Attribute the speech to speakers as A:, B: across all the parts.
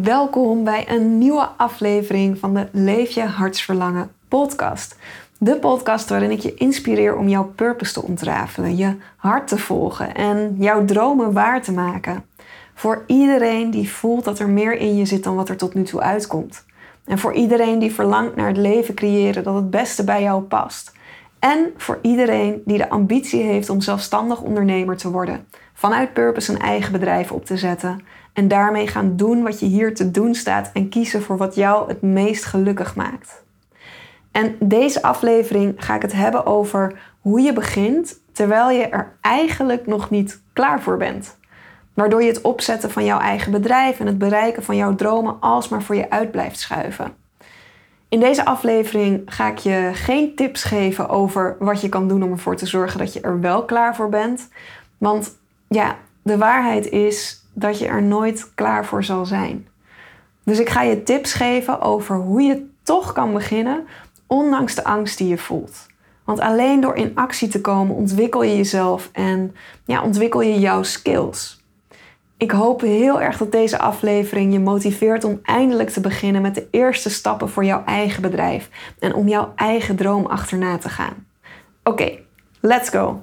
A: Welkom bij een nieuwe aflevering van de Leef je hartsverlangen podcast. De podcast waarin ik je inspireer om jouw purpose te ontrafelen, je hart te volgen en jouw dromen waar te maken. Voor iedereen die voelt dat er meer in je zit dan wat er tot nu toe uitkomt. En voor iedereen die verlangt naar het leven creëren dat het beste bij jou past. En voor iedereen die de ambitie heeft om zelfstandig ondernemer te worden. Vanuit purpose een eigen bedrijf op te zetten. En daarmee gaan doen wat je hier te doen staat en kiezen voor wat jou het meest gelukkig maakt. En deze aflevering ga ik het hebben over hoe je begint terwijl je er eigenlijk nog niet klaar voor bent. Waardoor je het opzetten van jouw eigen bedrijf en het bereiken van jouw dromen alsmaar voor je uit blijft schuiven. In deze aflevering ga ik je geen tips geven over wat je kan doen om ervoor te zorgen dat je er wel klaar voor bent. Want ja, de waarheid is dat je er nooit klaar voor zal zijn. Dus ik ga je tips geven over hoe je toch kan beginnen, ondanks de angst die je voelt. Want alleen door in actie te komen ontwikkel je jezelf en ja, ontwikkel je jouw skills. Ik hoop heel erg dat deze aflevering je motiveert om eindelijk te beginnen met de eerste stappen voor jouw eigen bedrijf en om jouw eigen droom achterna te gaan. Oké, let's go!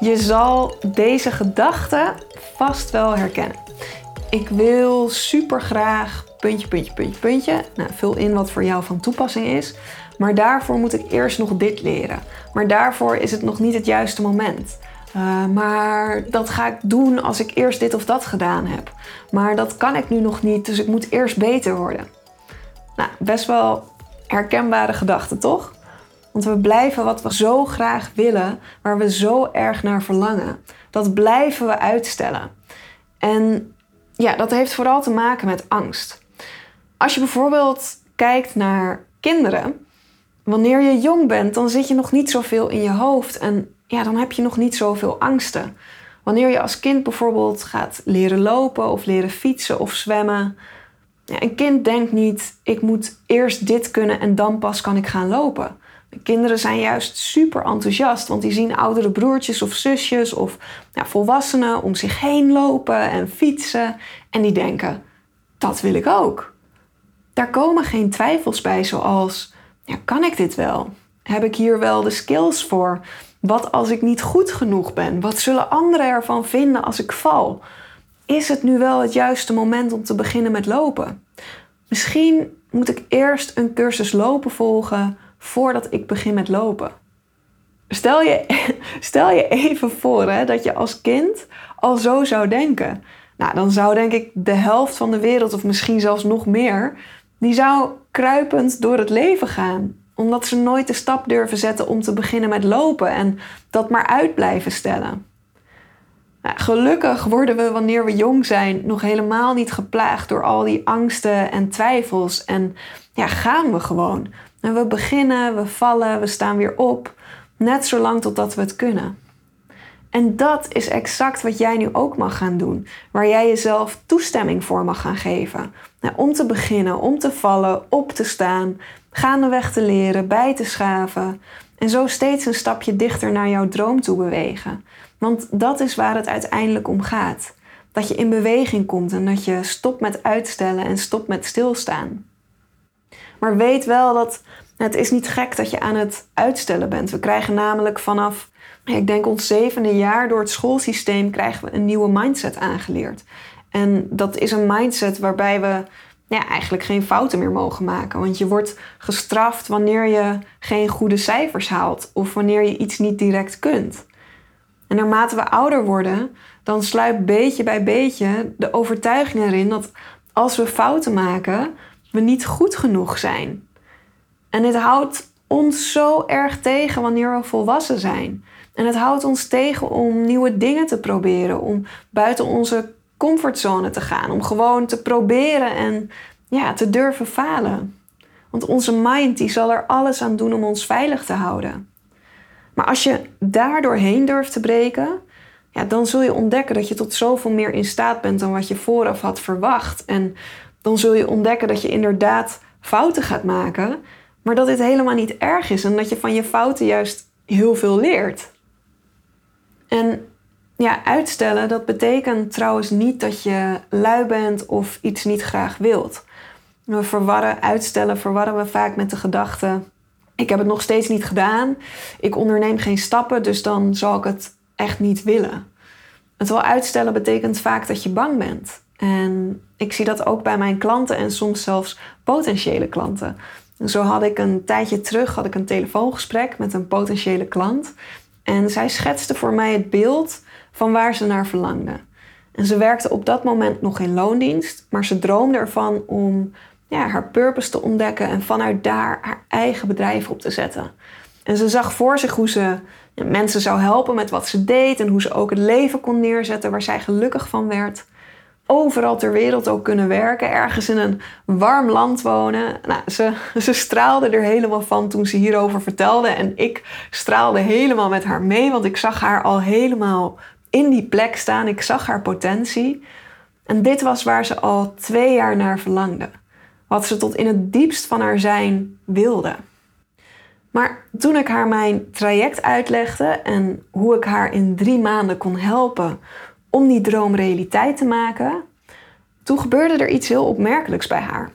A: Je zal deze gedachte vast wel herkennen. Ik wil super graag puntje, puntje, puntje, puntje. Nou, vul in wat voor jou van toepassing is. Maar daarvoor moet ik eerst nog dit leren. Maar daarvoor is het nog niet het juiste moment. Uh, maar dat ga ik doen als ik eerst dit of dat gedaan heb. Maar dat kan ik nu nog niet, dus ik moet eerst beter worden. Nou, best wel herkenbare gedachten, toch? Want we blijven wat we zo graag willen, waar we zo erg naar verlangen. Dat blijven we uitstellen. En ja, dat heeft vooral te maken met angst. Als je bijvoorbeeld kijkt naar kinderen, wanneer je jong bent, dan zit je nog niet zoveel in je hoofd en ja, dan heb je nog niet zoveel angsten. Wanneer je als kind bijvoorbeeld gaat leren lopen of leren fietsen of zwemmen, ja, een kind denkt niet: ik moet eerst dit kunnen en dan pas kan ik gaan lopen. Kinderen zijn juist super enthousiast, want die zien oudere broertjes of zusjes of volwassenen om zich heen lopen en fietsen. En die denken, dat wil ik ook. Daar komen geen twijfels bij, zoals, kan ik dit wel? Heb ik hier wel de skills voor? Wat als ik niet goed genoeg ben? Wat zullen anderen ervan vinden als ik val? Is het nu wel het juiste moment om te beginnen met lopen? Misschien moet ik eerst een cursus lopen volgen voordat ik begin met lopen. Stel je, stel je even voor hè, dat je als kind al zo zou denken. Nou, dan zou denk ik de helft van de wereld, of misschien zelfs nog meer, die zou kruipend door het leven gaan. Omdat ze nooit de stap durven zetten om te beginnen met lopen en dat maar uit blijven stellen. Nou, gelukkig worden we wanneer we jong zijn nog helemaal niet geplaagd door al die angsten en twijfels. En ja, gaan we gewoon. We beginnen, we vallen, we staan weer op, net zolang totdat we het kunnen. En dat is exact wat jij nu ook mag gaan doen, waar jij jezelf toestemming voor mag gaan geven. Nou, om te beginnen, om te vallen, op te staan, gaandeweg te leren, bij te schaven en zo steeds een stapje dichter naar jouw droom toe bewegen. Want dat is waar het uiteindelijk om gaat. Dat je in beweging komt en dat je stopt met uitstellen en stopt met stilstaan. Maar weet wel dat het is niet gek dat je aan het uitstellen bent. We krijgen namelijk vanaf, ik denk ons zevende jaar door het schoolsysteem krijgen we een nieuwe mindset aangeleerd. En dat is een mindset waarbij we ja, eigenlijk geen fouten meer mogen maken. Want je wordt gestraft wanneer je geen goede cijfers haalt of wanneer je iets niet direct kunt. En naarmate we ouder worden, dan sluipt beetje bij beetje de overtuiging erin dat als we fouten maken, we niet goed genoeg zijn. En dit houdt ons zo erg tegen wanneer we volwassen zijn. En het houdt ons tegen om nieuwe dingen te proberen, om buiten onze comfortzone te gaan, om gewoon te proberen en ja, te durven falen. Want onze mind die zal er alles aan doen om ons veilig te houden. Maar als je daar doorheen durft te breken, ja, dan zul je ontdekken dat je tot zoveel meer in staat bent dan wat je vooraf had verwacht. En dan zul je ontdekken dat je inderdaad fouten gaat maken, maar dat dit helemaal niet erg is en dat je van je fouten juist heel veel leert. En ja, uitstellen, dat betekent trouwens niet dat je lui bent of iets niet graag wilt. We verwarren uitstellen, verwarren we vaak met de gedachte: ik heb het nog steeds niet gedaan, ik onderneem geen stappen, dus dan zal ik het echt niet willen. Het wel uitstellen betekent vaak dat je bang bent. En ik zie dat ook bij mijn klanten en soms zelfs potentiële klanten. Zo had ik een tijdje terug had ik een telefoongesprek met een potentiële klant. En zij schetste voor mij het beeld van waar ze naar verlangde. En ze werkte op dat moment nog in loondienst, maar ze droomde ervan om ja, haar purpose te ontdekken en vanuit daar haar eigen bedrijf op te zetten. En ze zag voor zich hoe ze mensen zou helpen met wat ze deed en hoe ze ook het leven kon neerzetten waar zij gelukkig van werd. Overal ter wereld ook kunnen werken, ergens in een warm land wonen. Nou, ze, ze straalde er helemaal van toen ze hierover vertelde. En ik straalde helemaal met haar mee, want ik zag haar al helemaal in die plek staan. Ik zag haar potentie. En dit was waar ze al twee jaar naar verlangde. Wat ze tot in het diepst van haar zijn wilde. Maar toen ik haar mijn traject uitlegde en hoe ik haar in drie maanden kon helpen om die droom realiteit te maken, toen gebeurde er iets heel opmerkelijks bij haar.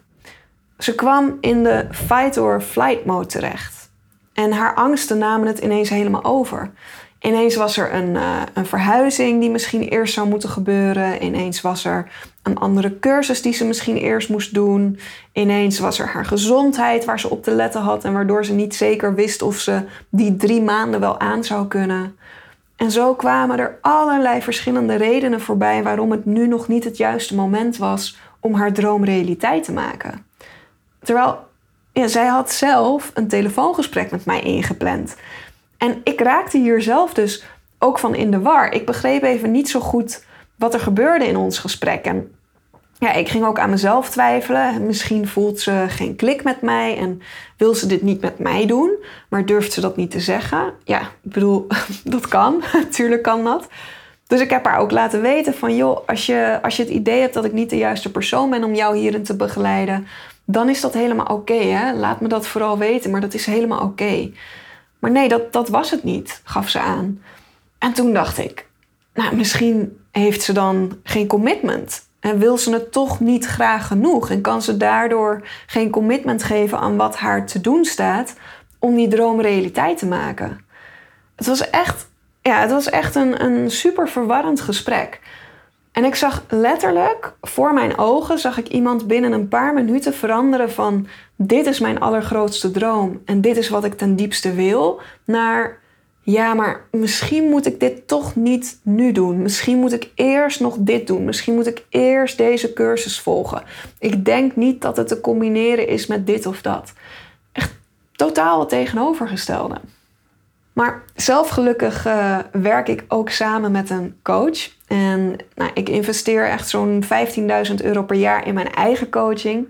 A: Ze kwam in de fight or flight mode terecht. En haar angsten namen het ineens helemaal over. Ineens was er een, uh, een verhuizing die misschien eerst zou moeten gebeuren. Ineens was er een andere cursus die ze misschien eerst moest doen. Ineens was er haar gezondheid waar ze op te letten had en waardoor ze niet zeker wist of ze die drie maanden wel aan zou kunnen. En zo kwamen er allerlei verschillende redenen voorbij waarom het nu nog niet het juiste moment was om haar droom realiteit te maken. Terwijl ja, zij had zelf een telefoongesprek met mij ingepland. En ik raakte hier zelf dus ook van in de war. Ik begreep even niet zo goed wat er gebeurde in ons gesprek. En ja, ik ging ook aan mezelf twijfelen. Misschien voelt ze geen klik met mij en wil ze dit niet met mij doen, maar durft ze dat niet te zeggen? Ja, ik bedoel, dat kan. Natuurlijk kan dat. Dus ik heb haar ook laten weten van, joh, als je, als je het idee hebt dat ik niet de juiste persoon ben om jou hierin te begeleiden, dan is dat helemaal oké. Laat me dat vooral weten, maar dat is helemaal oké. Maar nee, dat, dat was het niet, gaf ze aan. En toen dacht ik, nou, misschien heeft ze dan geen commitment. En wil ze het toch niet graag genoeg? En kan ze daardoor geen commitment geven aan wat haar te doen staat om die droom realiteit te maken? Het was echt, ja, het was echt een, een super verwarrend gesprek. En ik zag letterlijk voor mijn ogen zag ik iemand binnen een paar minuten veranderen van dit is mijn allergrootste droom en dit is wat ik ten diepste wil naar ja, maar misschien moet ik dit toch niet nu doen. Misschien moet ik eerst nog dit doen. Misschien moet ik eerst deze cursus volgen. Ik denk niet dat het te combineren is met dit of dat. Echt totaal het tegenovergestelde. Maar zelf gelukkig uh, werk ik ook samen met een coach. En nou, ik investeer echt zo'n 15.000 euro per jaar in mijn eigen coaching.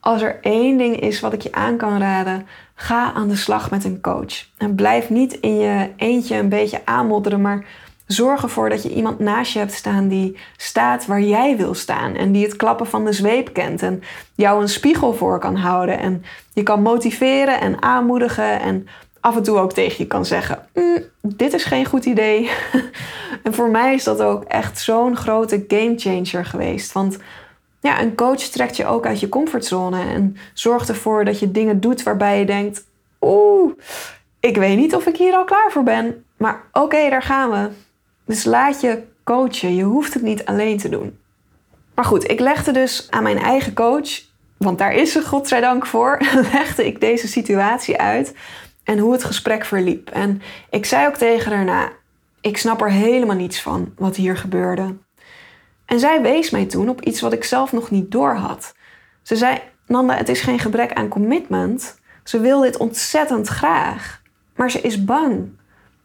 A: Als er één ding is wat ik je aan kan raden, ga aan de slag met een coach. En blijf niet in je eentje een beetje aanmodderen, maar zorg ervoor dat je iemand naast je hebt staan die staat waar jij wil staan. En die het klappen van de zweep kent en jou een spiegel voor kan houden. En je kan motiveren en aanmoedigen en af en toe ook tegen je kan zeggen: mm, Dit is geen goed idee. en voor mij is dat ook echt zo'n grote gamechanger geweest. Want ja, een coach trekt je ook uit je comfortzone en zorgt ervoor dat je dingen doet waarbij je denkt: Oeh, ik weet niet of ik hier al klaar voor ben, maar oké, daar gaan we. Dus laat je coachen. Je hoeft het niet alleen te doen. Maar goed, ik legde dus aan mijn eigen coach, want daar is ze godzijdank voor, legde ik deze situatie uit en hoe het gesprek verliep. En ik zei ook tegen haar na, ik snap er helemaal niets van wat hier gebeurde. En zij wees mij toen op iets wat ik zelf nog niet door had. Ze zei: Nanda, het is geen gebrek aan commitment. Ze wil dit ontzettend graag, maar ze is bang.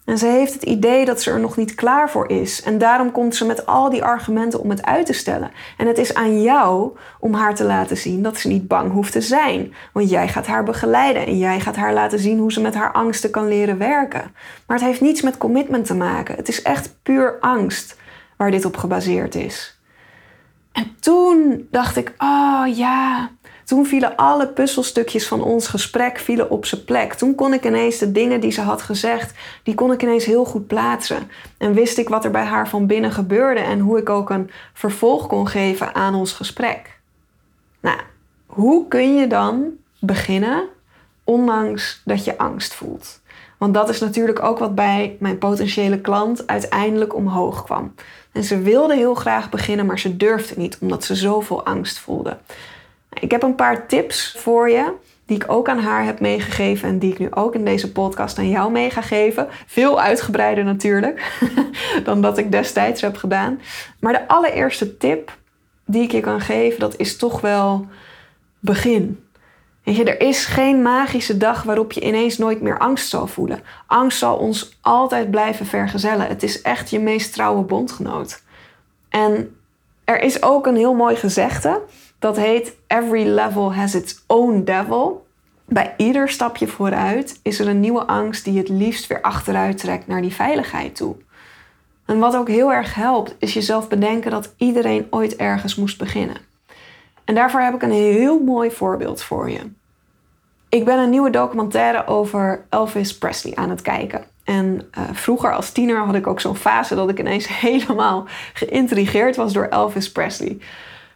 A: En ze heeft het idee dat ze er nog niet klaar voor is. En daarom komt ze met al die argumenten om het uit te stellen. En het is aan jou om haar te laten zien dat ze niet bang hoeft te zijn. Want jij gaat haar begeleiden en jij gaat haar laten zien hoe ze met haar angsten kan leren werken. Maar het heeft niets met commitment te maken. Het is echt puur angst waar dit op gebaseerd is. En toen dacht ik, oh ja, toen vielen alle puzzelstukjes van ons gesprek vielen op zijn plek. Toen kon ik ineens de dingen die ze had gezegd, die kon ik ineens heel goed plaatsen. En wist ik wat er bij haar van binnen gebeurde en hoe ik ook een vervolg kon geven aan ons gesprek. Nou, hoe kun je dan beginnen ondanks dat je angst voelt? Want dat is natuurlijk ook wat bij mijn potentiële klant uiteindelijk omhoog kwam. En ze wilde heel graag beginnen, maar ze durfde niet omdat ze zoveel angst voelde. Ik heb een paar tips voor je die ik ook aan haar heb meegegeven en die ik nu ook in deze podcast aan jou mee ga geven. Veel uitgebreider natuurlijk dan dat ik destijds heb gedaan. Maar de allereerste tip die ik je kan geven, dat is toch wel begin. Er is geen magische dag waarop je ineens nooit meer angst zal voelen. Angst zal ons altijd blijven vergezellen. Het is echt je meest trouwe bondgenoot. En er is ook een heel mooi gezegde. Dat heet Every Level Has Its Own Devil. Bij ieder stapje vooruit is er een nieuwe angst die het liefst weer achteruit trekt naar die veiligheid toe. En wat ook heel erg helpt, is jezelf bedenken dat iedereen ooit ergens moest beginnen. En daarvoor heb ik een heel mooi voorbeeld voor je. Ik ben een nieuwe documentaire over Elvis Presley aan het kijken. En uh, vroeger als tiener had ik ook zo'n fase dat ik ineens helemaal geïntrigeerd was door Elvis Presley.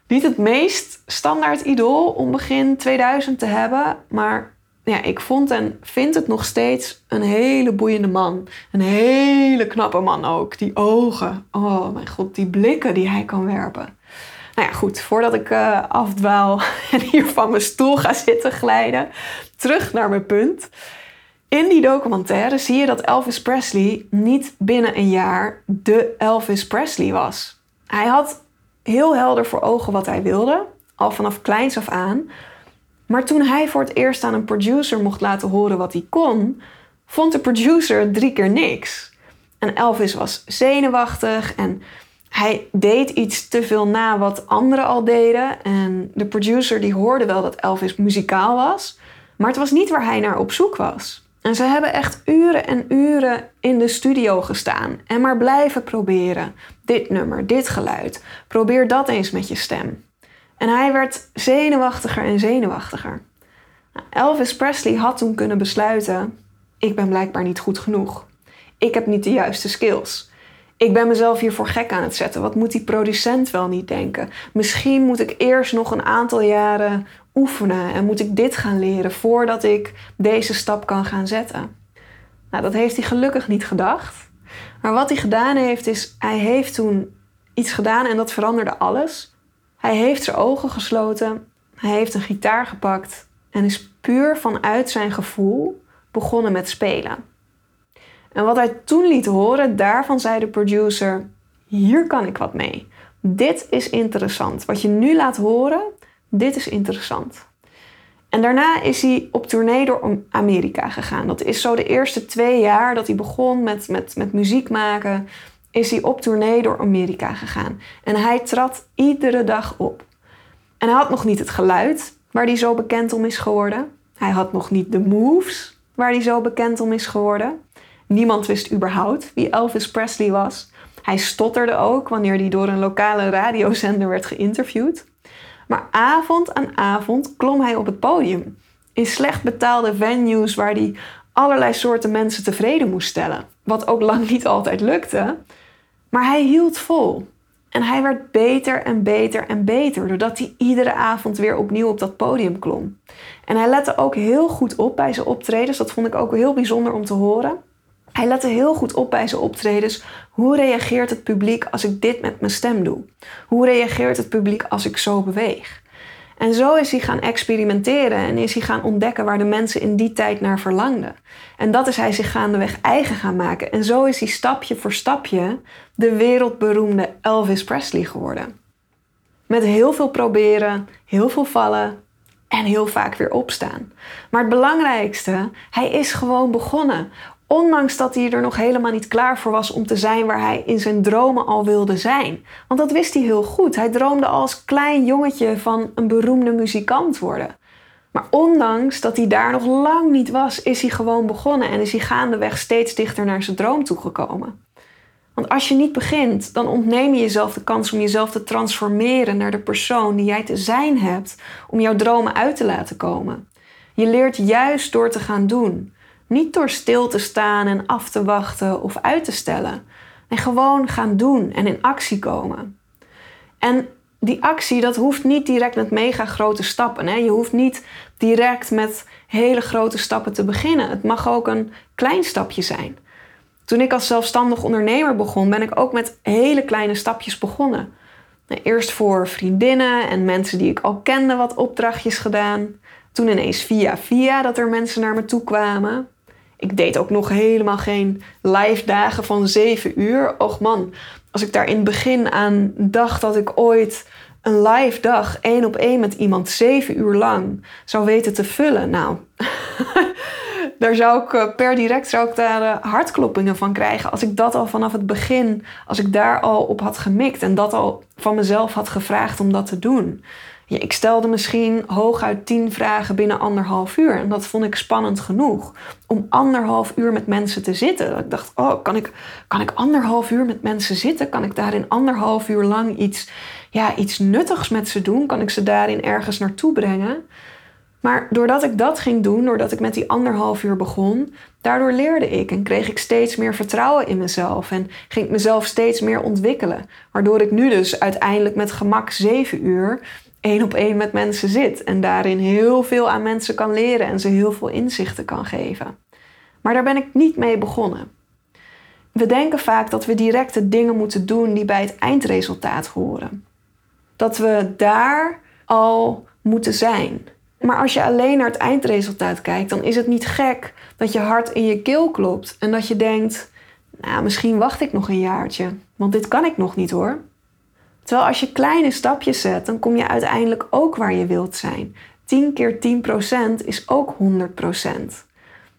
A: Niet het meest standaard idool om begin 2000 te hebben, maar ja, ik vond en vind het nog steeds een hele boeiende man. Een hele knappe man ook. Die ogen, oh mijn god, die blikken die hij kan werpen. Nou ja, goed, voordat ik uh, afdwaal en hier van mijn stoel ga zitten glijden, terug naar mijn punt. In die documentaire zie je dat Elvis Presley niet binnen een jaar de Elvis Presley was. Hij had heel helder voor ogen wat hij wilde, al vanaf kleins af aan. Maar toen hij voor het eerst aan een producer mocht laten horen wat hij kon, vond de producer drie keer niks. En Elvis was zenuwachtig en hij deed iets te veel na wat anderen al deden. En de producer die hoorde wel dat Elvis muzikaal was, maar het was niet waar hij naar op zoek was. En ze hebben echt uren en uren in de studio gestaan en maar blijven proberen. Dit nummer, dit geluid. Probeer dat eens met je stem. En hij werd zenuwachtiger en zenuwachtiger. Elvis Presley had toen kunnen besluiten: ik ben blijkbaar niet goed genoeg. Ik heb niet de juiste skills. Ik ben mezelf hiervoor gek aan het zetten. Wat moet die producent wel niet denken? Misschien moet ik eerst nog een aantal jaren oefenen en moet ik dit gaan leren voordat ik deze stap kan gaan zetten. Nou, dat heeft hij gelukkig niet gedacht. Maar wat hij gedaan heeft, is hij heeft toen iets gedaan en dat veranderde alles. Hij heeft zijn ogen gesloten, hij heeft een gitaar gepakt en is puur vanuit zijn gevoel begonnen met spelen. En wat hij toen liet horen, daarvan zei de producer: Hier kan ik wat mee. Dit is interessant. Wat je nu laat horen, dit is interessant. En daarna is hij op tournee door Amerika gegaan. Dat is zo de eerste twee jaar dat hij begon met, met, met muziek maken, is hij op tournee door Amerika gegaan. En hij trad iedere dag op. En hij had nog niet het geluid waar hij zo bekend om is geworden. Hij had nog niet de moves waar hij zo bekend om is geworden. Niemand wist überhaupt wie Elvis Presley was. Hij stotterde ook wanneer hij door een lokale radiozender werd geïnterviewd. Maar avond aan avond klom hij op het podium. In slecht betaalde venues waar hij allerlei soorten mensen tevreden moest stellen. Wat ook lang niet altijd lukte. Maar hij hield vol. En hij werd beter en beter en beter, doordat hij iedere avond weer opnieuw op dat podium klom. En hij lette ook heel goed op bij zijn optredens. Dat vond ik ook heel bijzonder om te horen. Hij lette heel goed op bij zijn optredens. Hoe reageert het publiek als ik dit met mijn stem doe? Hoe reageert het publiek als ik zo beweeg? En zo is hij gaan experimenteren en is hij gaan ontdekken waar de mensen in die tijd naar verlangden. En dat is hij zich gaandeweg eigen gaan maken. En zo is hij stapje voor stapje de wereldberoemde Elvis Presley geworden. Met heel veel proberen, heel veel vallen en heel vaak weer opstaan. Maar het belangrijkste, hij is gewoon begonnen. Ondanks dat hij er nog helemaal niet klaar voor was om te zijn waar hij in zijn dromen al wilde zijn. Want dat wist hij heel goed. Hij droomde als klein jongetje van een beroemde muzikant worden. Maar ondanks dat hij daar nog lang niet was, is hij gewoon begonnen en is hij gaandeweg steeds dichter naar zijn droom toegekomen. Want als je niet begint, dan ontneem je jezelf de kans om jezelf te transformeren naar de persoon die jij te zijn hebt om jouw dromen uit te laten komen. Je leert juist door te gaan doen, niet door stil te staan en af te wachten of uit te stellen. En gewoon gaan doen en in actie komen. En die actie, dat hoeft niet direct met mega grote stappen. Hè? Je hoeft niet direct met hele grote stappen te beginnen. Het mag ook een klein stapje zijn. Toen ik als zelfstandig ondernemer begon, ben ik ook met hele kleine stapjes begonnen. Eerst voor vriendinnen en mensen die ik al kende wat opdrachtjes gedaan. Toen ineens via via dat er mensen naar me toe kwamen. Ik deed ook nog helemaal geen live dagen van zeven uur. Och man, als ik daar in het begin aan dacht dat ik ooit een live dag één op één met iemand zeven uur lang zou weten te vullen. Nou, daar zou ik eh, per direct zou ik daar eh, hartkloppingen van krijgen. Als ik dat al vanaf het begin, als ik daar al op had gemikt en dat al van mezelf had gevraagd om dat te doen. Ik stelde misschien hooguit tien vragen binnen anderhalf uur. En dat vond ik spannend genoeg. Om anderhalf uur met mensen te zitten. Ik dacht, oh, kan ik, kan ik anderhalf uur met mensen zitten? Kan ik daarin anderhalf uur lang iets, ja, iets nuttigs met ze doen? Kan ik ze daarin ergens naartoe brengen? Maar doordat ik dat ging doen, doordat ik met die anderhalf uur begon, daardoor leerde ik en kreeg ik steeds meer vertrouwen in mezelf en ging ik mezelf steeds meer ontwikkelen. Waardoor ik nu dus uiteindelijk met gemak zeven uur één op één met mensen zit en daarin heel veel aan mensen kan leren en ze heel veel inzichten kan geven. Maar daar ben ik niet mee begonnen. We denken vaak dat we direct de dingen moeten doen die bij het eindresultaat horen. Dat we daar al moeten zijn. Maar als je alleen naar het eindresultaat kijkt, dan is het niet gek dat je hart in je keel klopt en dat je denkt: Nou, misschien wacht ik nog een jaartje, want dit kan ik nog niet hoor. Terwijl als je kleine stapjes zet, dan kom je uiteindelijk ook waar je wilt zijn. 10 keer 10% is ook 100%.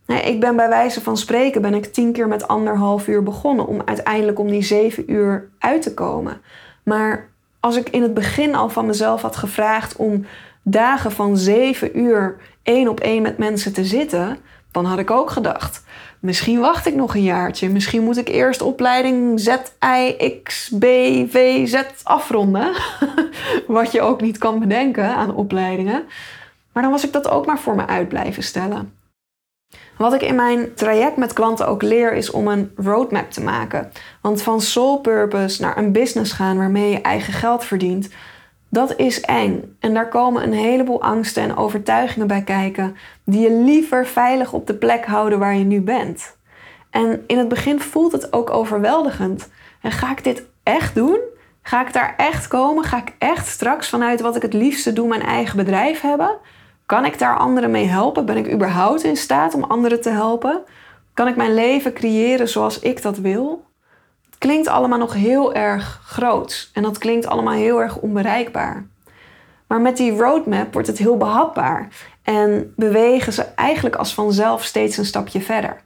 A: Nee, ik ben bij wijze van spreken ben ik 10 keer met anderhalf uur begonnen om uiteindelijk om die 7 uur uit te komen. Maar als ik in het begin al van mezelf had gevraagd om dagen van 7 uur één op één met mensen te zitten, dan had ik ook gedacht: Misschien wacht ik nog een jaartje. Misschien moet ik eerst opleiding Z, I, B, Z afronden. Wat je ook niet kan bedenken aan opleidingen. Maar dan was ik dat ook maar voor me uit blijven stellen. Wat ik in mijn traject met klanten ook leer is om een roadmap te maken. Want van soul purpose naar een business gaan waarmee je eigen geld verdient, dat is eng. En daar komen een heleboel angsten en overtuigingen bij kijken die je liever veilig op de plek houden waar je nu bent. En in het begin voelt het ook overweldigend. En ga ik dit echt doen? Ga ik daar echt komen? Ga ik echt straks vanuit wat ik het liefste doe mijn eigen bedrijf hebben? Kan ik daar anderen mee helpen? Ben ik überhaupt in staat om anderen te helpen? Kan ik mijn leven creëren zoals ik dat wil? Klinkt allemaal nog heel erg groot en dat klinkt allemaal heel erg onbereikbaar. Maar met die roadmap wordt het heel behapbaar en bewegen ze eigenlijk als vanzelf steeds een stapje verder.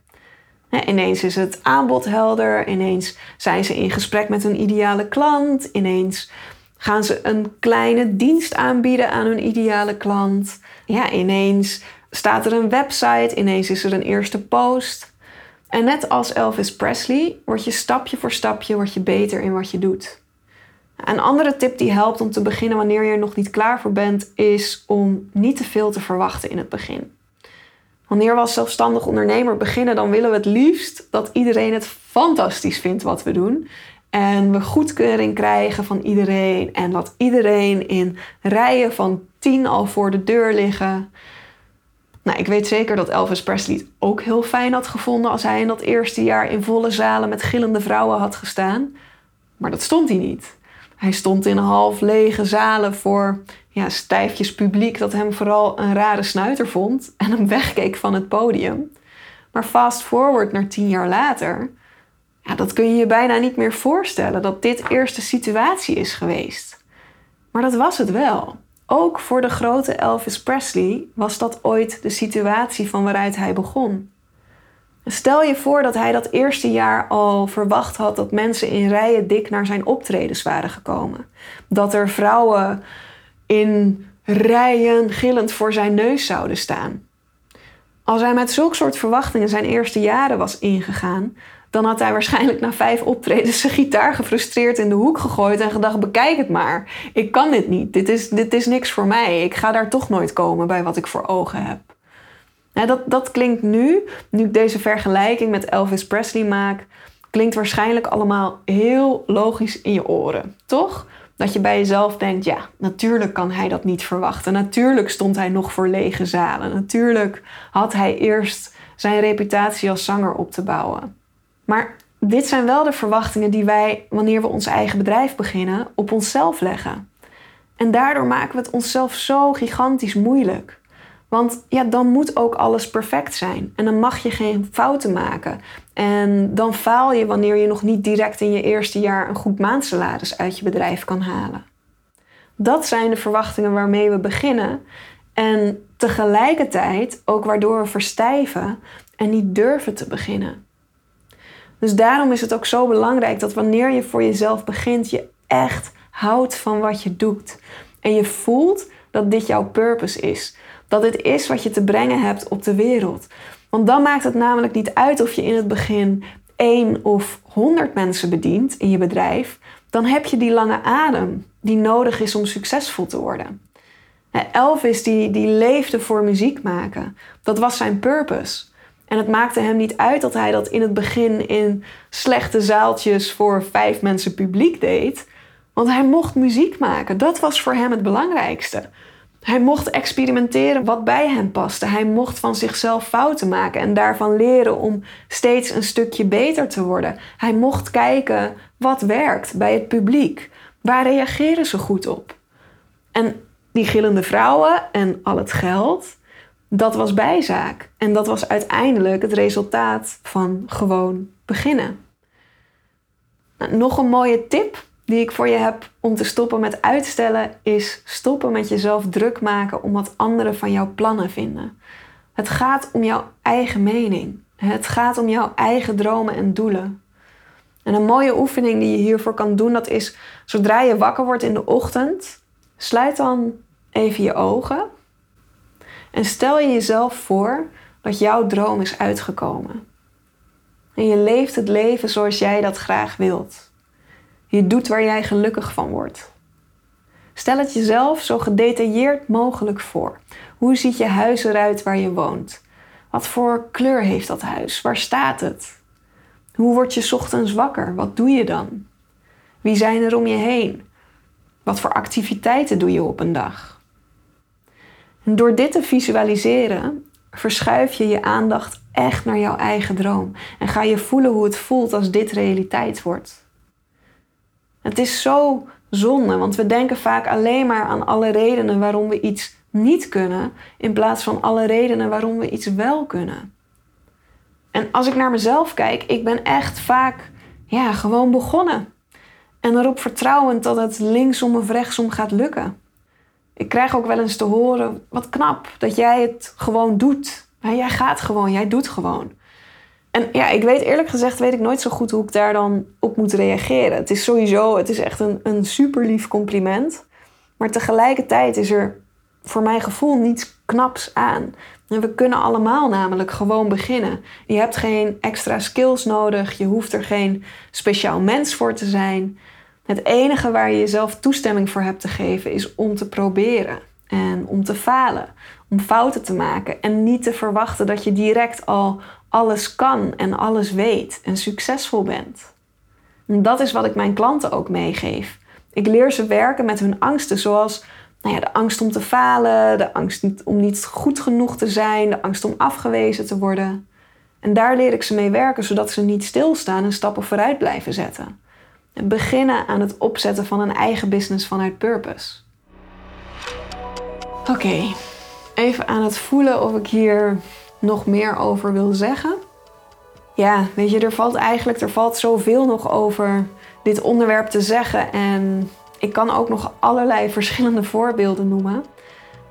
A: Ineens is het aanbod helder, ineens zijn ze in gesprek met hun ideale klant, ineens gaan ze een kleine dienst aanbieden aan hun ideale klant. Ja, ineens staat er een website, ineens is er een eerste post. En net als Elvis Presley word je stapje voor stapje word je beter in wat je doet. Een andere tip die helpt om te beginnen wanneer je er nog niet klaar voor bent, is om niet te veel te verwachten in het begin. Wanneer we als zelfstandig ondernemer beginnen, dan willen we het liefst dat iedereen het fantastisch vindt wat we doen. En we goedkeuring krijgen van iedereen. En dat iedereen in rijen van tien al voor de deur liggen. Nou, ik weet zeker dat Elvis Presley het ook heel fijn had gevonden als hij in dat eerste jaar in volle zalen met gillende vrouwen had gestaan. Maar dat stond hij niet. Hij stond in half lege zalen voor ja, stijfjes publiek dat hem vooral een rare snuiter vond en hem wegkeek van het podium. Maar fast forward naar tien jaar later, ja, dat kun je je bijna niet meer voorstellen dat dit eerste situatie is geweest. Maar dat was het wel. Ook voor de grote Elvis Presley was dat ooit de situatie van waaruit hij begon. Stel je voor dat hij dat eerste jaar al verwacht had dat mensen in rijen dik naar zijn optredens waren gekomen. Dat er vrouwen in rijen gillend voor zijn neus zouden staan. Als hij met zulk soort verwachtingen zijn eerste jaren was ingegaan, dan had hij waarschijnlijk na vijf optredens zijn gitaar gefrustreerd in de hoek gegooid en gedacht: bekijk het maar. Ik kan dit niet. Dit is, dit is niks voor mij. Ik ga daar toch nooit komen bij wat ik voor ogen heb. Dat, dat klinkt nu, nu ik deze vergelijking met Elvis Presley maak, klinkt waarschijnlijk allemaal heel logisch in je oren, toch? Dat je bij jezelf denkt, ja, natuurlijk kan hij dat niet verwachten. Natuurlijk stond hij nog voor lege zalen. Natuurlijk had hij eerst zijn reputatie als zanger op te bouwen. Maar dit zijn wel de verwachtingen die wij, wanneer we ons eigen bedrijf beginnen, op onszelf leggen. En daardoor maken we het onszelf zo gigantisch moeilijk. Want ja, dan moet ook alles perfect zijn. En dan mag je geen fouten maken. En dan faal je wanneer je nog niet direct in je eerste jaar een goed maandsalaris uit je bedrijf kan halen. Dat zijn de verwachtingen waarmee we beginnen. En tegelijkertijd ook waardoor we verstijven en niet durven te beginnen. Dus daarom is het ook zo belangrijk dat wanneer je voor jezelf begint, je echt houdt van wat je doet. En je voelt dat dit jouw purpose is. Dat dit is wat je te brengen hebt op de wereld. Want dan maakt het namelijk niet uit of je in het begin één of honderd mensen bedient in je bedrijf. Dan heb je die lange adem die nodig is om succesvol te worden. Elvis die, die leefde voor muziek maken. Dat was zijn purpose. En het maakte hem niet uit dat hij dat in het begin in slechte zaaltjes voor vijf mensen publiek deed. Want hij mocht muziek maken. Dat was voor hem het belangrijkste. Hij mocht experimenteren wat bij hem paste. Hij mocht van zichzelf fouten maken en daarvan leren om steeds een stukje beter te worden. Hij mocht kijken wat werkt bij het publiek. Waar reageren ze goed op? En die gillende vrouwen en al het geld, dat was bijzaak. En dat was uiteindelijk het resultaat van gewoon beginnen. Nou, nog een mooie tip die ik voor je heb om te stoppen met uitstellen is stoppen met jezelf druk maken om wat anderen van jouw plannen vinden. Het gaat om jouw eigen mening. Het gaat om jouw eigen dromen en doelen. En een mooie oefening die je hiervoor kan doen, dat is zodra je wakker wordt in de ochtend, sluit dan even je ogen en stel je jezelf voor dat jouw droom is uitgekomen. En je leeft het leven zoals jij dat graag wilt. Je doet waar jij gelukkig van wordt. Stel het jezelf zo gedetailleerd mogelijk voor. Hoe ziet je huis eruit waar je woont? Wat voor kleur heeft dat huis? Waar staat het? Hoe word je ochtends wakker? Wat doe je dan? Wie zijn er om je heen? Wat voor activiteiten doe je op een dag? Door dit te visualiseren, verschuif je je aandacht echt naar jouw eigen droom en ga je voelen hoe het voelt als dit realiteit wordt. Het is zo zonde, want we denken vaak alleen maar aan alle redenen waarom we iets niet kunnen, in plaats van alle redenen waarom we iets wel kunnen. En als ik naar mezelf kijk, ik ben echt vaak ja, gewoon begonnen. En erop vertrouwend dat het linksom of rechtsom gaat lukken. Ik krijg ook wel eens te horen, wat knap dat jij het gewoon doet. jij gaat gewoon, jij doet gewoon. En ja, ik weet eerlijk gezegd, weet ik nooit zo goed hoe ik daar dan op moet reageren. Het is sowieso, het is echt een, een super lief compliment. Maar tegelijkertijd is er voor mijn gevoel niets knaps aan. En we kunnen allemaal namelijk gewoon beginnen. Je hebt geen extra skills nodig. Je hoeft er geen speciaal mens voor te zijn. Het enige waar je jezelf toestemming voor hebt te geven is om te proberen en om te falen, om fouten te maken en niet te verwachten dat je direct al alles kan en alles weet en succesvol bent. En dat is wat ik mijn klanten ook meegeef. Ik leer ze werken met hun angsten, zoals nou ja, de angst om te falen, de angst om niet goed genoeg te zijn, de angst om afgewezen te worden. En daar leer ik ze mee werken, zodat ze niet stilstaan en stappen vooruit blijven zetten. En beginnen aan het opzetten van een eigen business vanuit purpose. Oké, even aan het voelen of ik hier nog meer over wil zeggen. Ja, weet je, er valt eigenlijk er valt zoveel nog over dit onderwerp te zeggen. En ik kan ook nog allerlei verschillende voorbeelden noemen.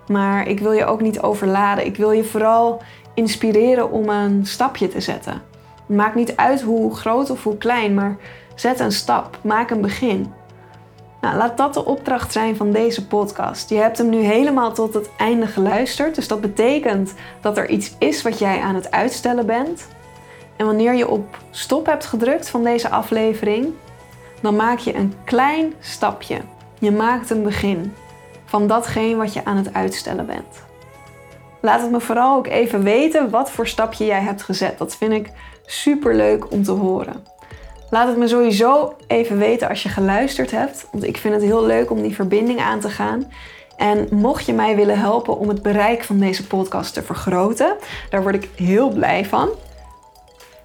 A: Maar ik wil je ook niet overladen. Ik wil je vooral inspireren om een stapje te zetten. Maakt niet uit hoe groot of hoe klein, maar zet een stap. Maak een begin. Nou, laat dat de opdracht zijn van deze podcast. Je hebt hem nu helemaal tot het einde geluisterd. Dus dat betekent dat er iets is wat jij aan het uitstellen bent. En wanneer je op stop hebt gedrukt van deze aflevering, dan maak je een klein stapje. Je maakt een begin van datgene wat je aan het uitstellen bent. Laat het me vooral ook even weten wat voor stapje jij hebt gezet. Dat vind ik super leuk om te horen. Laat het me sowieso even weten als je geluisterd hebt, want ik vind het heel leuk om die verbinding aan te gaan. En mocht je mij willen helpen om het bereik van deze podcast te vergroten, daar word ik heel blij van.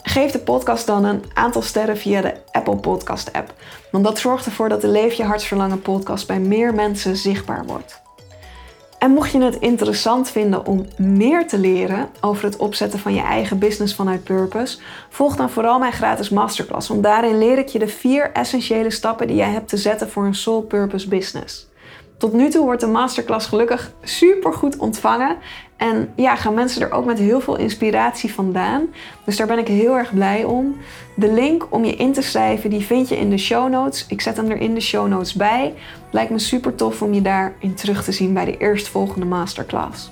A: Geef de podcast dan een aantal sterren via de Apple Podcast app. Want dat zorgt ervoor dat de Leef je hartsverlangen podcast bij meer mensen zichtbaar wordt. En mocht je het interessant vinden om meer te leren over het opzetten van je eigen business vanuit purpose, volg dan vooral mijn gratis masterclass. Want daarin leer ik je de vier essentiële stappen die jij hebt te zetten voor een soul purpose business. Tot nu toe wordt de masterclass gelukkig super goed ontvangen. En ja, gaan mensen er ook met heel veel inspiratie vandaan. Dus daar ben ik heel erg blij om. De link om je in te schrijven, die vind je in de show notes. Ik zet hem er in de show notes bij. Lijkt me super tof om je daarin terug te zien bij de eerstvolgende masterclass.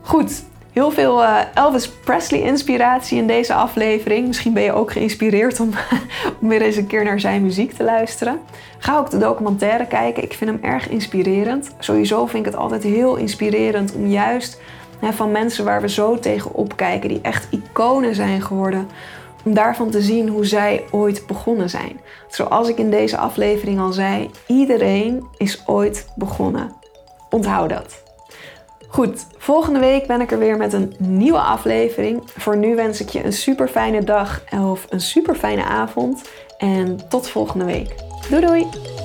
A: Goed, heel veel eh, Elvis Presley inspiratie in deze aflevering. Misschien ben je ook geïnspireerd om, om weer eens een keer naar zijn muziek te luisteren. Ga ook de documentaire kijken. Ik vind hem erg inspirerend. Sowieso vind ik het altijd heel inspirerend om juist van mensen waar we zo tegen opkijken, die echt iconen zijn geworden, om daarvan te zien hoe zij ooit begonnen zijn. Zoals ik in deze aflevering al zei, iedereen is ooit begonnen. Onthoud dat. Goed, volgende week ben ik er weer met een nieuwe aflevering. Voor nu wens ik je een super fijne dag of een super fijne avond. En tot volgende week. Doei doei!